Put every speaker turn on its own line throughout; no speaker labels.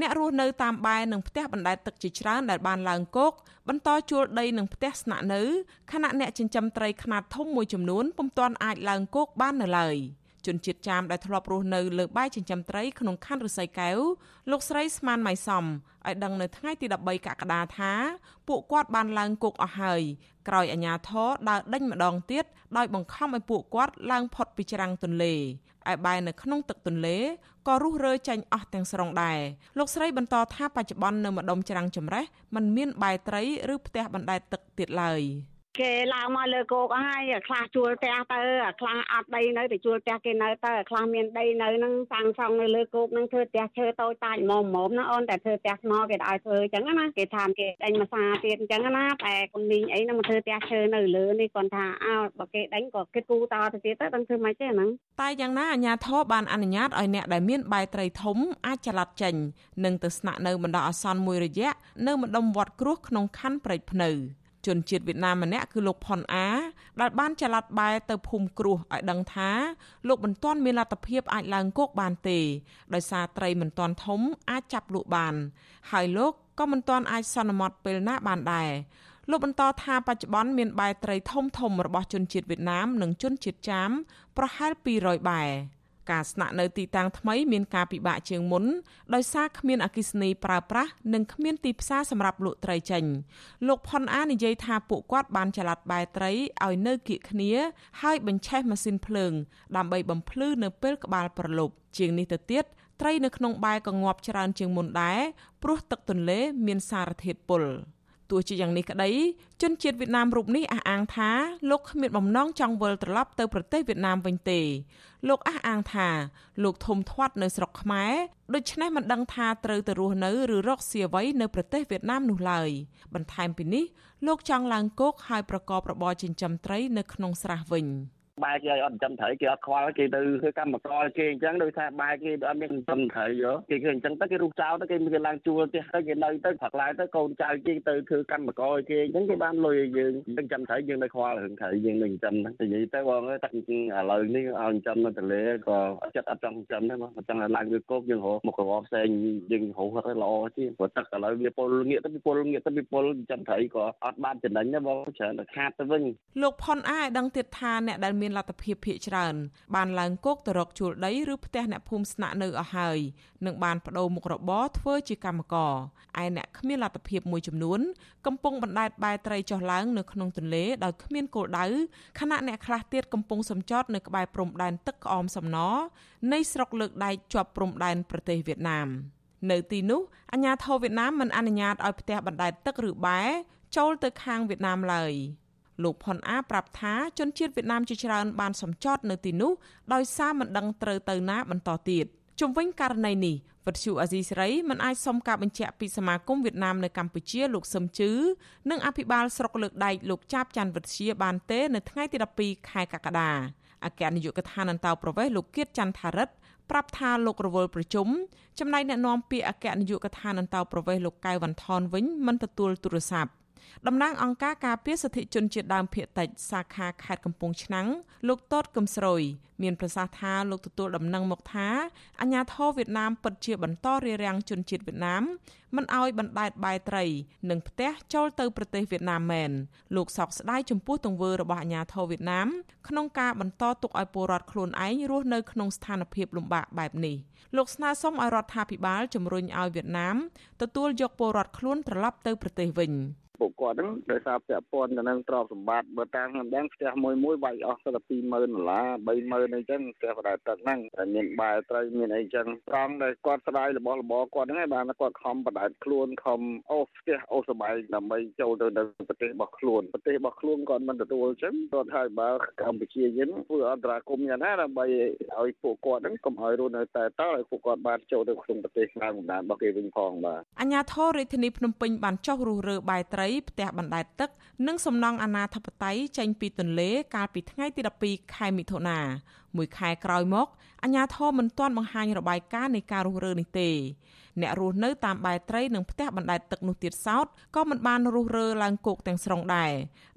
អ្នករស់នៅតាមបែរនិងផ្ទះបណ្ដែតទឹកជាច្រើនដែលបានឡើងគោកបន្តជួលដីនិងផ្ទះស្នាក់នៅខណៈអ្នកចិញ្ចឹមត្រីខ្នាតធំមួយចំនួនពុំទាន់អាចឡើងគោកបាននៅឡើយ ជនជាតិចាមដែលធ្លាប់រស់នៅលើបែរចិញ្ចឹមត្រីក្នុងខណ្ឌរសីកែវលោកស្រីស្មានម៉ៃសំឲ្យដឹងនៅថ្ងៃទី13កក្កដាថាពួកគាត់បានឡើងគោកអស់ហើយក្រោយអាជ្ញាធរដើរដេញម្ដងទៀតដោយបង្ខំឲ្យពួកគាត់ឡើងផុតពីច្រាំងទន្លេឯបែរនៅក្នុងទឹកទន្លេក៏រុះរើចេញអស់ទាំងស្រុងដែរលោកស្រីបន្តថាបច្ចុប្បន្ននៅម្ដុំច្រាំងចម្រេះมันមានបែរត្រីឬផ្ទះបណ្ដែតទឹកទៀតឡើយ។
គេឡើងមកលើគោកហើយខ្លះជួលផ្ទះទៅខ្លះអត់ដីនៅទៅជួលផ្ទះគេនៅទៅខ្លះមានដីនៅហ្នឹងសាំងសង់នៅលើគោកហ្នឹងធ្វើផ្ទះឈើតូចតាចមុំមុំណាអូនតែធ្វើផ្ទះថ្មគេឲ្យធ្វើអញ្ចឹងណាគេថាគេដេញមកសាទៀតអញ្ចឹងណាតែគុំមីងអីហ្នឹងមកធ្វើផ្ទះឈើនៅលើនេះគាត់ថាអើបើគេដេញក៏គេគូតទៅទៀតទៅដឹងធ្វើម៉េចទេហ្នឹង
តែយ៉ាងណាអាជ្ញាធរបានអនុញ្ញាតឲ្យអ្នកដែលមានបាយត្រីធំអាចចល័តចេញនិងទៅស្នាក់នៅបណ្ដោះអាសន្នមួយរយៈនៅម្ដុំវត្តគ្រោះក្នុងខណ្ឌព្រែកភ្នៅ ជនជាតិវៀតណាមម្នាក់គឺលោកផុនអាដែលបានចល័តបែរទៅភូមិគ្រោះឲ្យដឹងថាលោកមិនទាន់មានលទ្ធភាពអាចឡើងគោកបានទេដោយសារត្រីមិនទាន់ធំអាចចាប់លក់បាន ហើយលោកក៏មិនទាន់អាចសន្មត់ពេលណាបានដែរលោកបន្តថាបច្ចុប្បន្នមានបែរត្រីធំធំរបស់ជនជាតិវៀតណាមនិងជនជាតិចាមប្រហែល200បែរ ការស្នាក់នៅទីតាំងថ្មីមានការពិបាកជាងមុនដោយសារគ្មានអគិសនីប្រើប្រាស់និងគ្មានទីផ្សារសម្រាប់លក់ត្រីចេញលោកផុនអានិយាយថាពួកគាត់បានចល័តបែត្រីឲ្យនៅគៀកគ្នា ហើយបញ្ឆេះម៉ាស៊ីនភ្លើង ដើម្បីបំភ្លឺនៅពេលក្បាលប្រលប់ជាងនេះទៅទៀតត្រីនៅក្នុងបែក៏ងាប់ច្រើនជាងមុនដែរព្រោះទឹកទន្លេមានសារធាតុពុល ទោះជាយ៉ាងនេះក្តីជនជាតិវៀតណាមរូបនេះអះអាងថាលោកគ្មានបំណងចង់វិលត្រឡប់ទៅប្រទេសវៀតណាមវិញទេ លោកអះអាងថាលោកធំធាត់នៅស្រុកខ្មែរដូច្នេះមិនដឹងថាត្រូវទៅរស់នៅឬរកស៊ីអ្វីនៅប្រទេសវៀតណាមនោះឡើយបន្ថែមពីនេះលោកចង់ឡើងគោកហើយប្រកបរបរចិញ្ចឹមត្រីនៅក្នុងស្រះវិញ។
បែរគេឲ្យអត់ចំត្រីគេអត់ខ្វល់គេទៅធ្វើកម្មករគេអញ្ចឹងដោយសារបែរគេអត់មានចំត្រីយកគេឃើញអញ្ចឹងទៅគេរុះចោលទៅគេមានឡើងជួលផ្ទះទៅគេនៅទៅផឹកឡើងទៅកូនចៅគេទៅធ្វើកម្មករគេអញ្ចឹងគេបានលុយឲ្យយើងអញ្ចឹងចំត្រីយើងនៅខ្វល់រឿងត្រីយើងនៅចិញ្ចឹមហ្នឹងនិយាយទៅបងតែឥឡូវនេះឲ្យចិញ្ចឹមនៅទន្លេក៏ចិត្តអត់ចង់ចិញ្ចឹមដែរបងអញ្ចឹងឡើងវាគោកយើងរកមុខរបរផ្សេងយើងរកទៅល្អជាងព្រោះទឹកឥឡូវវាពលងាកទៅពលងាកទៅពលចិញ្ចឹមត្រីក៏អត់បានចំណេញដែរបងច្រើនតែខាតទៅវិញ
លោកផុនអាយដឹងទៀតថាអ្នកដែលមានលទ្ធភាពភ ieck ច្រើន បានឡើងគោកទៅរកជួលដីឬផ្ទះអ្នកភូមិស្នាក់នៅអស់ហើយនិងបានបដូរមុខរបរធ្វើជាកម្មករឯអ្នកគ្មានលទ្ធភាពមួយចំនួន កំពុងបណ្ដែតបែត្រីចុះឡើង នៅក្នុងទន្លេដោយគ្មានគោលដៅខណៈអ្នកខ្លះទៀតកំពុងសំចតនៅក្បែរព្រំដែនទឹកក្អមសំណនៃស្រុកលើកដែកជាប់ព្រំដែនប្រទេសវៀតណាមនៅទីនោះអាជ្ញាធរវៀតណាមមិនអនុញ្ញាតឲ្យផ្ទះបណ្ដែតទឹកឬបែចូលទៅខាងវៀតណាមឡើយ។ លោកផុនអាប្រាប់ថាជនជាតិវៀតណាមជាច្រើនបានសម្ចតនៅទីនោះដោយសារមិនដឹងត្រូវទៅណាបន្តទៀតជំវិញករណីនេះវិទ្យុអាស៊ីសេរីមិនអាចសុំការបញ្ជាក់ពីសមាគមវៀតណាមនៅកម្ពុជាលោកសឹមជឺនិងអភិបាលស្រុកលើកដែកលោកចាប់ច័ន្ទវិទ្យាបានទេនៅថ្ងៃទី12ខែកក្កដាអគ្គនាយកដ្ឋានអន្តោប្រវេសន៍លោកគៀតច័ន្ទថារិទ្ធប្រាប់ថាលោករវល់ប្រជុំចំណែកអ្នកនាំពាក្យអគ្គនាយកដ្ឋានអន្តោប្រវេសន៍លោកកៅវ៉ាន់ថនវិញមិនទទួលទូរស័ព្ទ តំណាងអង្គការការពារសិទ្ធិជនជាតិដើមភាគតិចសាខាខេត្តកំពង់ឆ្នាំងលោកតតកឹមស្រួយមានប្រសាសន៍ថាលោកទទួលដំណឹងមកថាអាញាធរវៀតណាមពិតជាបន្តរារាំងជនជាតិវៀតណាមមិនអោយបណ្ដែតបាយត្រី និងផ្ទះចូលទៅប្រទេសវៀតណាមមែនលោកសោកស្ដាយចំពោះទង្វើរបស់អាញាធរវៀតណាមក្នុងការបន្តទុកឲ្យពលរដ្ឋខ្លួនឯងរស់នៅក្នុងស្ថានភាពលំបាកបែបនេះលោកស្នើសុំឲ្យរដ្ឋាភិបាលជំរុញឲ្យវៀតណាមទទួលយកពលរដ្ឋខ្លួនត្រឡប់ទៅប្រទេសវិញ
ពួកគាត់ហ្នឹងដោយសារពាក់ព័ន្ធទៅនឹងទ្រព្យសម្បត្តិបើតាមខ្ញុំដឹងផ្ទះមួយមួយវាយអស់ទៅ20000ដុល្លារ30000អីចឹងផ្ទះបដែតទឹកហ្នឹងតែមានបាយត្រីមានអីចឹងត្រង់ដែលគាត់ស្ដាយរបស់របរគាត់ហ្នឹងឯងបានគាត់ខំបដែតខ្លួនខំអូសផ្ទះអូសសបាយដើម្បីចូលទៅនៅប្រទេសរបស់ខ្លួនប្រទេសរបស់ខ្លួនគាត់មិនទទួលចឹងគាត់ហើយបើកម្ពុជាយើងធ្វើអន្តរាគមយ៉ាងណាដើម្បីឲ្យពួកគាត់ហ្នឹងកុំឲ្យរស់នៅតែតើឲ្យពួកគាត់បានចូលទៅក្នុងប្រទេសខាងបណ្ដានរបស់គេវិញផងបាទ
អញ្ញាធររាជធានីភ្នំពេញបានចោះរុះរើបាយត្រីត្រីផ្ទះបណ្ដែតទឹក និងសំណង់អាណាធិបតេយ្យចេញពីទន្លេ កាលពីថ្ងៃទី12ខែមិថុនាមួយខែក្រោយមកអាជ្ញាធរមិនទាន់បង្ហាញរបាយការណ៍នៃការរុះរើនេះទេអ្នករស់នៅតាមបែរត្រីនិងផ្ទះបណ្ដែតទឹកនោះទៀតសោតក៏មិនបានរុះរើឡើងគោកទាំងស្រុងដែរ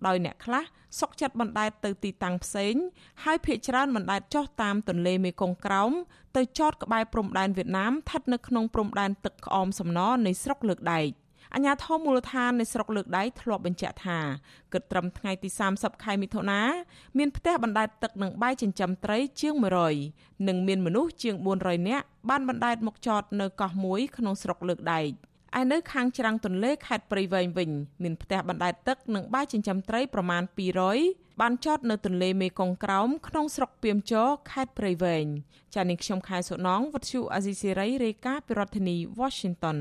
ដោយអ្នកខ្លះសុកចិត្តបណ្ដែតទៅទីតាំងផ្សេង ហើយភ ieck ច្រើនបណ្ដែតចុះតាមទន្លេមេគង្គក្រោមទៅចតក្បែរព្រំដែនវៀតណាមស្ថិតនៅក្នុងព្រំដែនទឹកក្អមសំណនៃស្រុកលើកដែក។ អាជ្ញាធរមូលដ្ឋាននៃស្រុកលើកដៃធ្លាប់បញ្ជាក់ថាគិតត្រឹមថ្ងៃទី30ខែមិថុនាមានផ្ទះបណ្ដែតទឹកនិងបាយចិញ្ចឹមត្រីជាង100និងមានមនុស្សជាង400នាក់បានបណ្ដែតមកចតនៅកោះមួយក្នុងស្រុកលើកដែកឯនៅខាងច្រាំងទន្លេខេត្តព្រៃវែងវិញមានផ្ទះបណ្ដែតទឹកនិងបាយចិញ្ចឹមត្រីប្រមាណ200បានចតនៅទន្លេមេគង្គក្រោមក្នុងស្រុកពីមចរខេត្តព្រៃវែងចា៎នាងខ្ញុំខែសុណងវັດឈូអាស៊ីសេរីរាយការណ៍ពីរដ្ឋធានី Washington